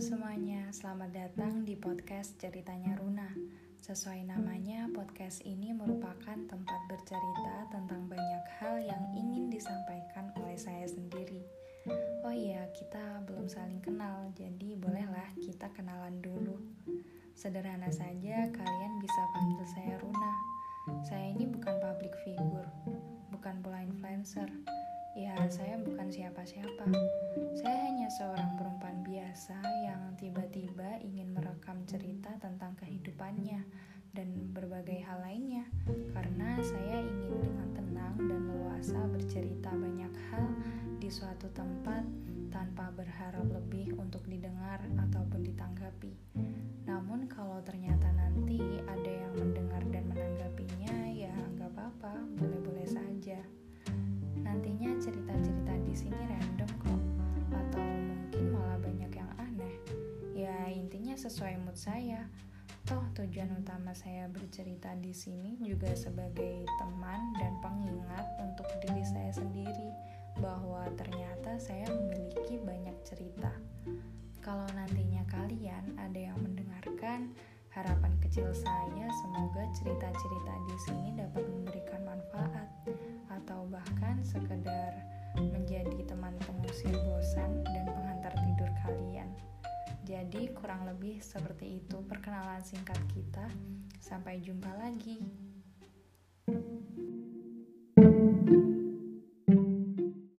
semuanya, selamat datang di podcast Ceritanya Runa. Sesuai namanya, podcast ini merupakan tempat bercerita tentang banyak hal yang ingin disampaikan oleh saya sendiri. Oh iya, kita belum saling kenal, jadi bolehlah kita kenalan dulu. Sederhana saja, kalian bisa panggil saya Runa. Saya ini bukan public figure, bukan pula influencer. Ya, saya bukan siapa-siapa. Dan berbagai hal lainnya. Karena saya ingin dengan tenang dan leluasa bercerita banyak hal di suatu tempat tanpa berharap lebih untuk didengar ataupun ditanggapi. Namun kalau ternyata nanti ada yang mendengar dan menanggapinya, ya nggak apa-apa, boleh-boleh saja. Nantinya cerita-cerita di sini random kok, atau mungkin malah banyak yang aneh. Ya intinya sesuai mood saya. Toh tujuan utama saya bercerita di sini juga sebagai teman dan pengingat untuk diri saya sendiri bahwa ternyata saya memiliki banyak cerita. Kalau nantinya kalian ada yang mendengarkan, harapan kecil saya semoga cerita-cerita di sini dapat memberikan manfaat atau bahkan sekedar menjadi teman pengusir bosan dan. Kurang lebih seperti itu perkenalan singkat kita. Sampai jumpa lagi.